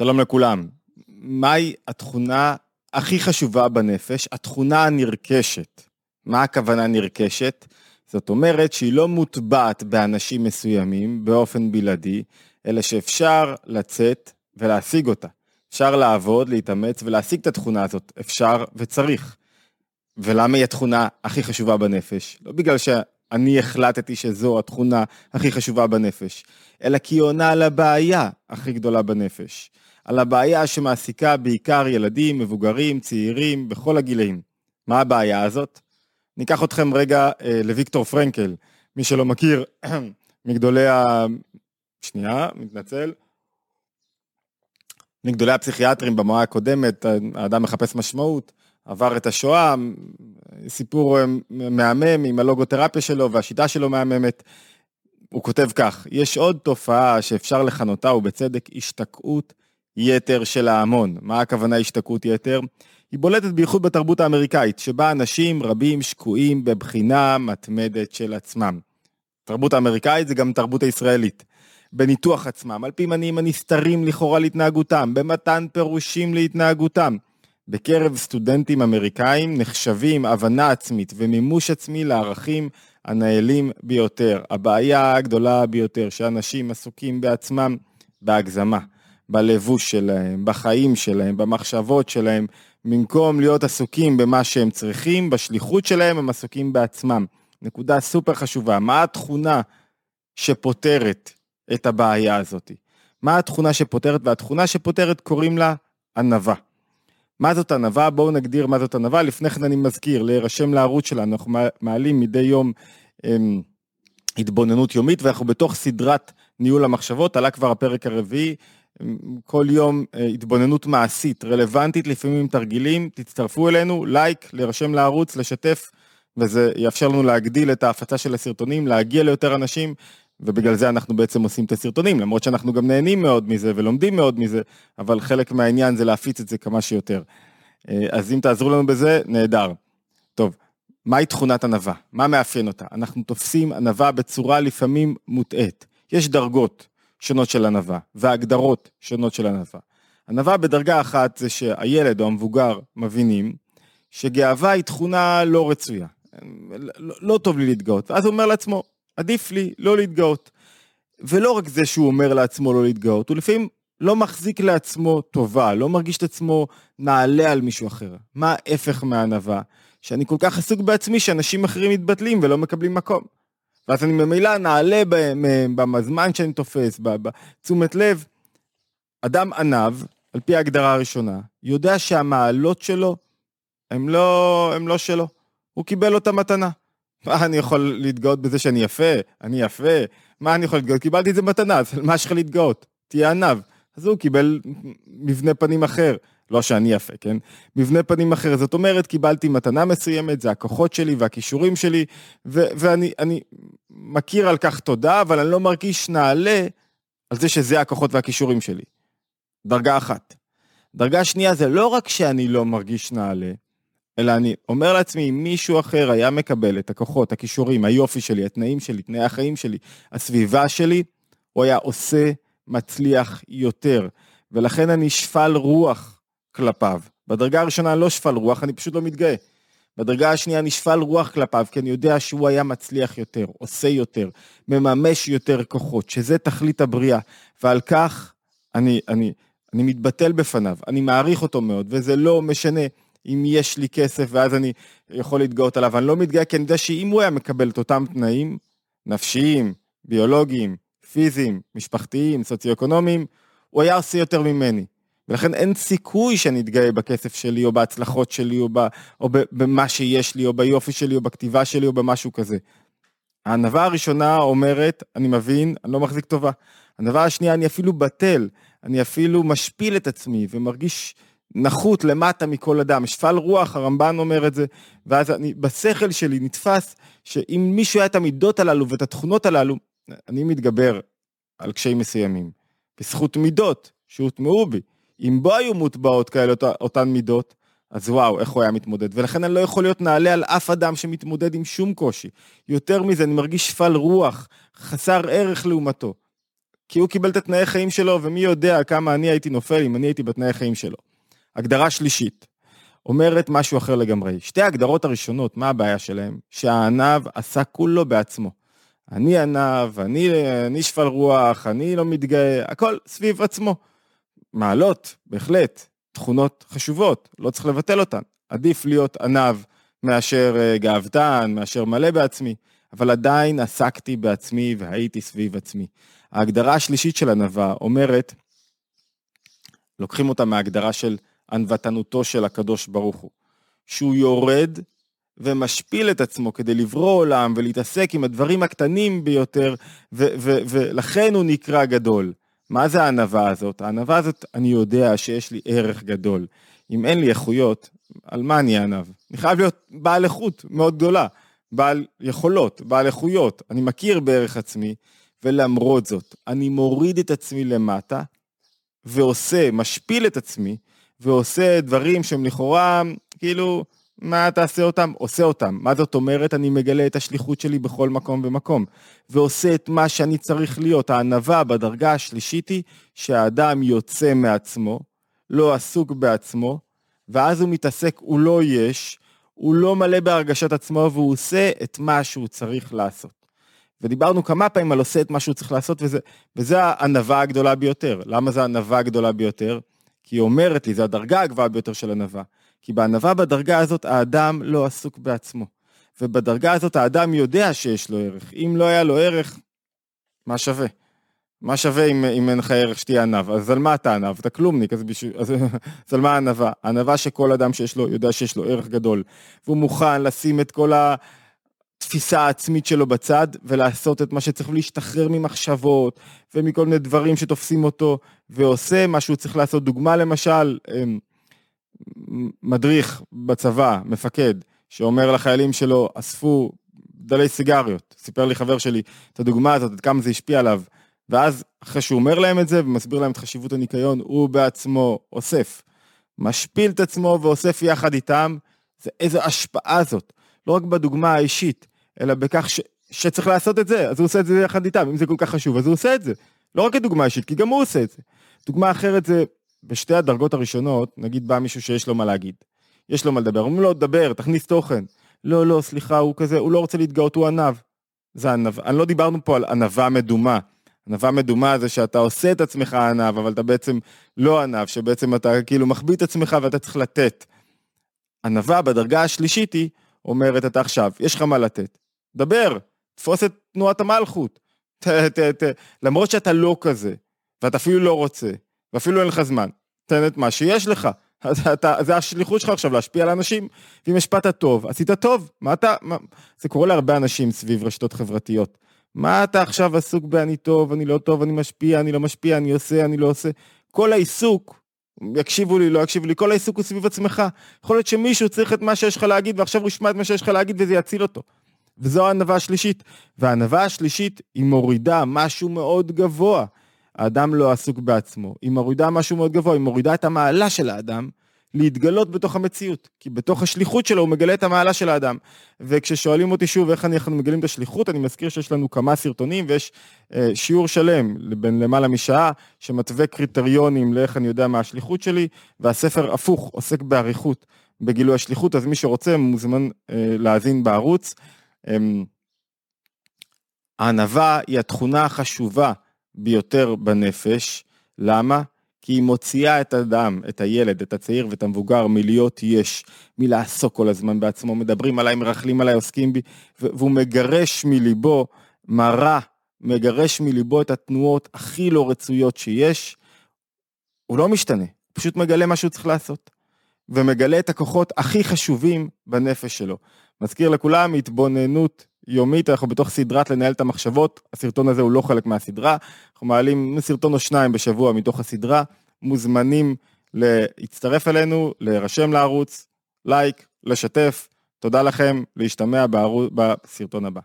שלום לכולם. מהי התכונה הכי חשובה בנפש? התכונה הנרכשת. מה הכוונה נרכשת? זאת אומרת שהיא לא מוטבעת באנשים מסוימים באופן בלעדי, אלא שאפשר לצאת ולהשיג אותה. אפשר לעבוד, להתאמץ ולהשיג את התכונה הזאת. אפשר וצריך. ולמה היא התכונה הכי חשובה בנפש? לא בגלל שאני החלטתי שזו התכונה הכי חשובה בנפש, אלא כי היא עונה על הבעיה הכי גדולה בנפש. על הבעיה שמעסיקה בעיקר ילדים, מבוגרים, צעירים, בכל הגילאים. מה הבעיה הזאת? ניקח אתכם רגע אה, לוויקטור פרנקל, מי שלא מכיר, מגדולי ה... שנייה, מתנצל. מגדולי הפסיכיאטרים במאה הקודמת, האדם מחפש משמעות, עבר את השואה, סיפור אה, מהמם עם הלוגותרפיה שלו והשיטה שלו מהממת. הוא כותב כך, יש עוד תופעה שאפשר לכנותה ובצדק השתקעות יתר של ההמון. מה הכוונה השתקעות יתר? היא בולטת בייחוד בתרבות האמריקאית, שבה אנשים רבים שקועים בבחינה מתמדת של עצמם. תרבות האמריקאית זה גם תרבות הישראלית. בניתוח עצמם, על פי מניעים הנסתרים לכאורה להתנהגותם, במתן פירושים להתנהגותם. בקרב סטודנטים אמריקאים נחשבים הבנה עצמית ומימוש עצמי לערכים הנעלים ביותר. הבעיה הגדולה ביותר שאנשים עסוקים בעצמם בהגזמה. בלבוש שלהם, בחיים שלהם, במחשבות שלהם, במקום להיות עסוקים במה שהם צריכים, בשליחות שלהם, הם עסוקים בעצמם. נקודה סופר חשובה, מה התכונה שפותרת את הבעיה הזאת? מה התכונה שפותרת? והתכונה שפותרת קוראים לה ענווה. מה זאת ענווה? בואו נגדיר מה זאת ענווה. לפני כן אני מזכיר, להירשם לערוץ שלנו, אנחנו מעלים מדי יום הם, התבוננות יומית, ואנחנו בתוך סדרת ניהול המחשבות, עלה כבר הפרק הרביעי, כל יום אה, התבוננות מעשית, רלוונטית, לפעמים עם תרגילים, תצטרפו אלינו, לייק, להירשם לערוץ, לשתף, וזה יאפשר לנו להגדיל את ההפצה של הסרטונים, להגיע ליותר אנשים, ובגלל זה אנחנו בעצם עושים את הסרטונים, למרות שאנחנו גם נהנים מאוד מזה ולומדים מאוד מזה, אבל חלק מהעניין זה להפיץ את זה כמה שיותר. אה, אז אם תעזרו לנו בזה, נהדר. טוב, מהי תכונת ענווה? מה מאפיין אותה? אנחנו תופסים ענווה בצורה לפעמים מוטעית. יש דרגות. שונות של ענווה, והגדרות שונות של ענווה. ענווה בדרגה אחת זה שהילד או המבוגר מבינים שגאווה היא תכונה לא רצויה. לא, לא טוב לי להתגאות. ואז הוא אומר לעצמו, עדיף לי לא להתגאות. ולא רק זה שהוא אומר לעצמו לא להתגאות, הוא לפעמים לא מחזיק לעצמו טובה, לא מרגיש את עצמו נעלה על מישהו אחר. מה ההפך מהענווה? שאני כל כך עסוק בעצמי שאנשים אחרים מתבטלים ולא מקבלים מקום. ואז אני ממילא נעלה בזמן שאני תופס, בתשומת לב. אדם ענב, על פי ההגדרה הראשונה, יודע שהמעלות שלו הם לא, הם לא שלו. הוא קיבל אותה מתנה. מה אני יכול להתגאות בזה שאני יפה? אני יפה? מה אני יכול להתגאות? קיבלתי את זה מתנה, אז מה יש לך להתגאות? תהיה ענב. אז הוא קיבל מבנה פנים אחר. לא שאני יפה, כן? מבנה פנים אחר. זאת אומרת, קיבלתי מתנה מסוימת, זה הכוחות שלי והכישורים שלי, ו- ואני מכיר על כך תודה, אבל אני לא מרגיש נעלה על זה שזה הכוחות והכישורים שלי. דרגה אחת. דרגה שנייה זה לא רק שאני לא מרגיש נעלה, אלא אני אומר לעצמי, אם מישהו אחר היה מקבל את הכוחות, הכישורים, היופי שלי, התנאים שלי, תנאי החיים שלי, הסביבה שלי, הוא היה עושה, מצליח יותר. ולכן אני שפל רוח כלפיו. בדרגה הראשונה לא שפל רוח, אני פשוט לא מתגאה. בדרגה השנייה נשפל רוח כלפיו, כי אני יודע שהוא היה מצליח יותר, עושה יותר, מממש יותר כוחות, שזה תכלית הבריאה, ועל כך אני, אני, אני מתבטל בפניו, אני מעריך אותו מאוד, וזה לא משנה אם יש לי כסף ואז אני יכול להתגאות עליו, אני לא מתגאה כי אני יודע שאם הוא היה מקבל את אותם תנאים, נפשיים, ביולוגיים, פיזיים, משפחתיים, סוציו-אקונומיים, הוא היה עושה יותר ממני. ולכן אין סיכוי שאני אתגאה בכסף שלי, או בהצלחות שלי, או, ב, או במה שיש לי, או ביופי שלי, או בכתיבה שלי, או במשהו כזה. הענווה הראשונה אומרת, אני מבין, אני לא מחזיק טובה. הענווה השנייה, אני אפילו בטל, אני אפילו משפיל את עצמי, ומרגיש נחות למטה מכל אדם. שפל רוח, הרמב"ן אומר את זה, ואז אני, בשכל שלי נתפס, שאם מישהו היה את המידות הללו ואת התכונות הללו, אני מתגבר על קשיים מסוימים. בזכות מידות שהוטמעו בי. אם בו היו מוטבעות כאלה אותן מידות, אז וואו, איך הוא היה מתמודד. ולכן אני לא יכול להיות נעלה על אף אדם שמתמודד עם שום קושי. יותר מזה, אני מרגיש שפל רוח, חסר ערך לעומתו. כי הוא קיבל את התנאי חיים שלו, ומי יודע כמה אני הייתי נופל אם אני הייתי בתנאי חיים שלו. הגדרה שלישית, אומרת משהו אחר לגמרי. שתי ההגדרות הראשונות, מה הבעיה שלהם? שהענב עשה כולו בעצמו. אני ענב, אני, אני שפל רוח, אני לא מתגאה, הכל סביב עצמו. מעלות, בהחלט, תכונות חשובות, לא צריך לבטל אותן. עדיף להיות ענב מאשר אה, גאוותן, מאשר מלא בעצמי, אבל עדיין עסקתי בעצמי והייתי סביב עצמי. ההגדרה השלישית של ענווה אומרת, לוקחים אותה מההגדרה של ענוותנותו של הקדוש ברוך הוא, שהוא יורד ומשפיל את עצמו כדי לברוא עולם ולהתעסק עם הדברים הקטנים ביותר, ולכן הוא נקרא גדול. מה זה הענווה הזאת? הענווה הזאת, אני יודע שיש לי ערך גדול. אם אין לי איכויות, על מה אני ענב? אני חייב להיות בעל איכות מאוד גדולה, בעל יכולות, בעל איכויות. אני מכיר בערך עצמי, ולמרות זאת, אני מוריד את עצמי למטה, ועושה, משפיל את עצמי, ועושה דברים שהם לכאורה, כאילו, מה תעשה אותם? עושה אותם. מה זאת אומרת? אני מגלה את השליחות שלי בכל מקום ומקום. ועושה את מה שאני צריך להיות. הענווה בדרגה השלישית היא שהאדם יוצא מעצמו, לא עסוק בעצמו, ואז הוא מתעסק, הוא לא יש, הוא לא מלא בהרגשת עצמו, והוא עושה את מה שהוא צריך לעשות. ודיברנו כמה פעמים על עושה את מה שהוא צריך לעשות, וזה, וזה הענווה הגדולה ביותר. למה זה הענווה הגדולה ביותר? כי היא אומרת לי, זו הדרגה הגבוהה ביותר של ענווה. כי בענווה בדרגה הזאת האדם לא עסוק בעצמו. ובדרגה הזאת האדם יודע שיש לו ערך. אם לא היה לו ערך, מה שווה? מה שווה אם, אם אין לך ערך שתהיה ענב? אז על מה אתה ענב? אתה כלומניק, אז, בשביל, אז, אז על מה הענווה? ענווה שכל אדם שיש לו, יודע שיש לו ערך גדול. והוא מוכן לשים את כל התפיסה העצמית שלו בצד, ולעשות את מה שצריך להשתחרר ממחשבות, ומכל מיני דברים שתופסים אותו, ועושה מה שהוא צריך לעשות. דוגמה למשל, אמ, מדריך בצבא, מפקד, שאומר לחיילים שלו, אספו דלי סיגריות. סיפר לי חבר שלי את הדוגמה הזאת, עד כמה זה השפיע עליו. ואז, אחרי שהוא אומר להם את זה ומסביר להם את חשיבות הניקיון, הוא בעצמו אוסף. משפיל את עצמו ואוסף יחד איתם, זה איזו השפעה זאת. לא רק בדוגמה האישית, אלא בכך ש, שצריך לעשות את זה, אז הוא עושה את זה יחד איתם, אם זה כל כך חשוב, אז הוא עושה את זה. לא רק כדוגמה אישית, כי גם הוא עושה את זה. דוגמה אחרת זה בשתי הדרגות הראשונות, נגיד בא מישהו שיש לו מה להגיד. יש לו מה לדבר, אומרים לו, דבר, תכניס תוכן. לא, לא, סליחה, הוא כזה, הוא לא רוצה להתגאות, הוא ענב. זה ענב. אני לא דיברנו פה על ענבה מדומה. ענבה מדומה זה שאתה עושה את עצמך ענב, אבל אתה בעצם לא ענב, שבעצם אתה כאילו מחביא את עצמך ואתה צריך לתת. ענבה בדרגה השלישית היא אומרת, אתה עכשיו, יש לך מה לתת. דבר, תפוס את תנועת המלכות. למרות שאתה לא כזה, ואתה אפילו לא רוצה, ואפילו אין לך זמן, תן את מה שיש לך. זה השליחות שלך עכשיו להשפיע על אנשים, ואם השפעת טוב, עשית טוב. מה אתה, מה, זה קורה להרבה אנשים סביב רשתות חברתיות. מה אתה עכשיו עסוק ב"אני טוב, אני לא טוב, אני משפיע, אני לא משפיע, אני עושה, אני לא עושה"? כל העיסוק, יקשיבו לי, לא יקשיבו לי, כל העיסוק הוא סביב עצמך. יכול להיות שמישהו צריך את מה שיש לך להגיד, ועכשיו הוא ישמע את מה שיש לך להגיד וזה יציל אותו. וזו הענווה השלישית. והענווה השלישית היא מורידה משהו מאוד גבוה. האדם לא עסוק בעצמו. היא מורידה משהו מאוד גבוה, היא מורידה את המעלה של האדם להתגלות בתוך המציאות. כי בתוך השליחות שלו הוא מגלה את המעלה של האדם. וכששואלים אותי שוב איך אנחנו מגלים את השליחות, אני מזכיר שיש לנו כמה סרטונים ויש אה, שיעור שלם בין למעלה משעה שמתווה קריטריונים לאיך אני יודע מה השליחות שלי, והספר הפוך, עוסק באריכות בגילוי השליחות, אז מי שרוצה מוזמן אה, להאזין בערוץ. אה, הענווה היא התכונה החשובה ביותר בנפש. למה? כי היא מוציאה את האדם, את הילד, את הצעיר ואת המבוגר מלהיות יש, מלעסוק כל הזמן בעצמו, מדברים עליי, מרכלים עליי, עוסקים בי, והוא מגרש מליבו מרה, מגרש מליבו את התנועות הכי לא רצויות שיש. הוא לא משתנה, הוא פשוט מגלה מה שהוא צריך לעשות. ומגלה את הכוחות הכי חשובים בנפש שלו. מזכיר לכולם, התבוננות יומית, אנחנו בתוך סדרת לנהל את המחשבות, הסרטון הזה הוא לא חלק מהסדרה, אנחנו מעלים סרטון או שניים בשבוע מתוך הסדרה, מוזמנים להצטרף אלינו, להירשם לערוץ, לייק, לשתף, תודה לכם, להשתמע בערוץ, בסרטון הבא.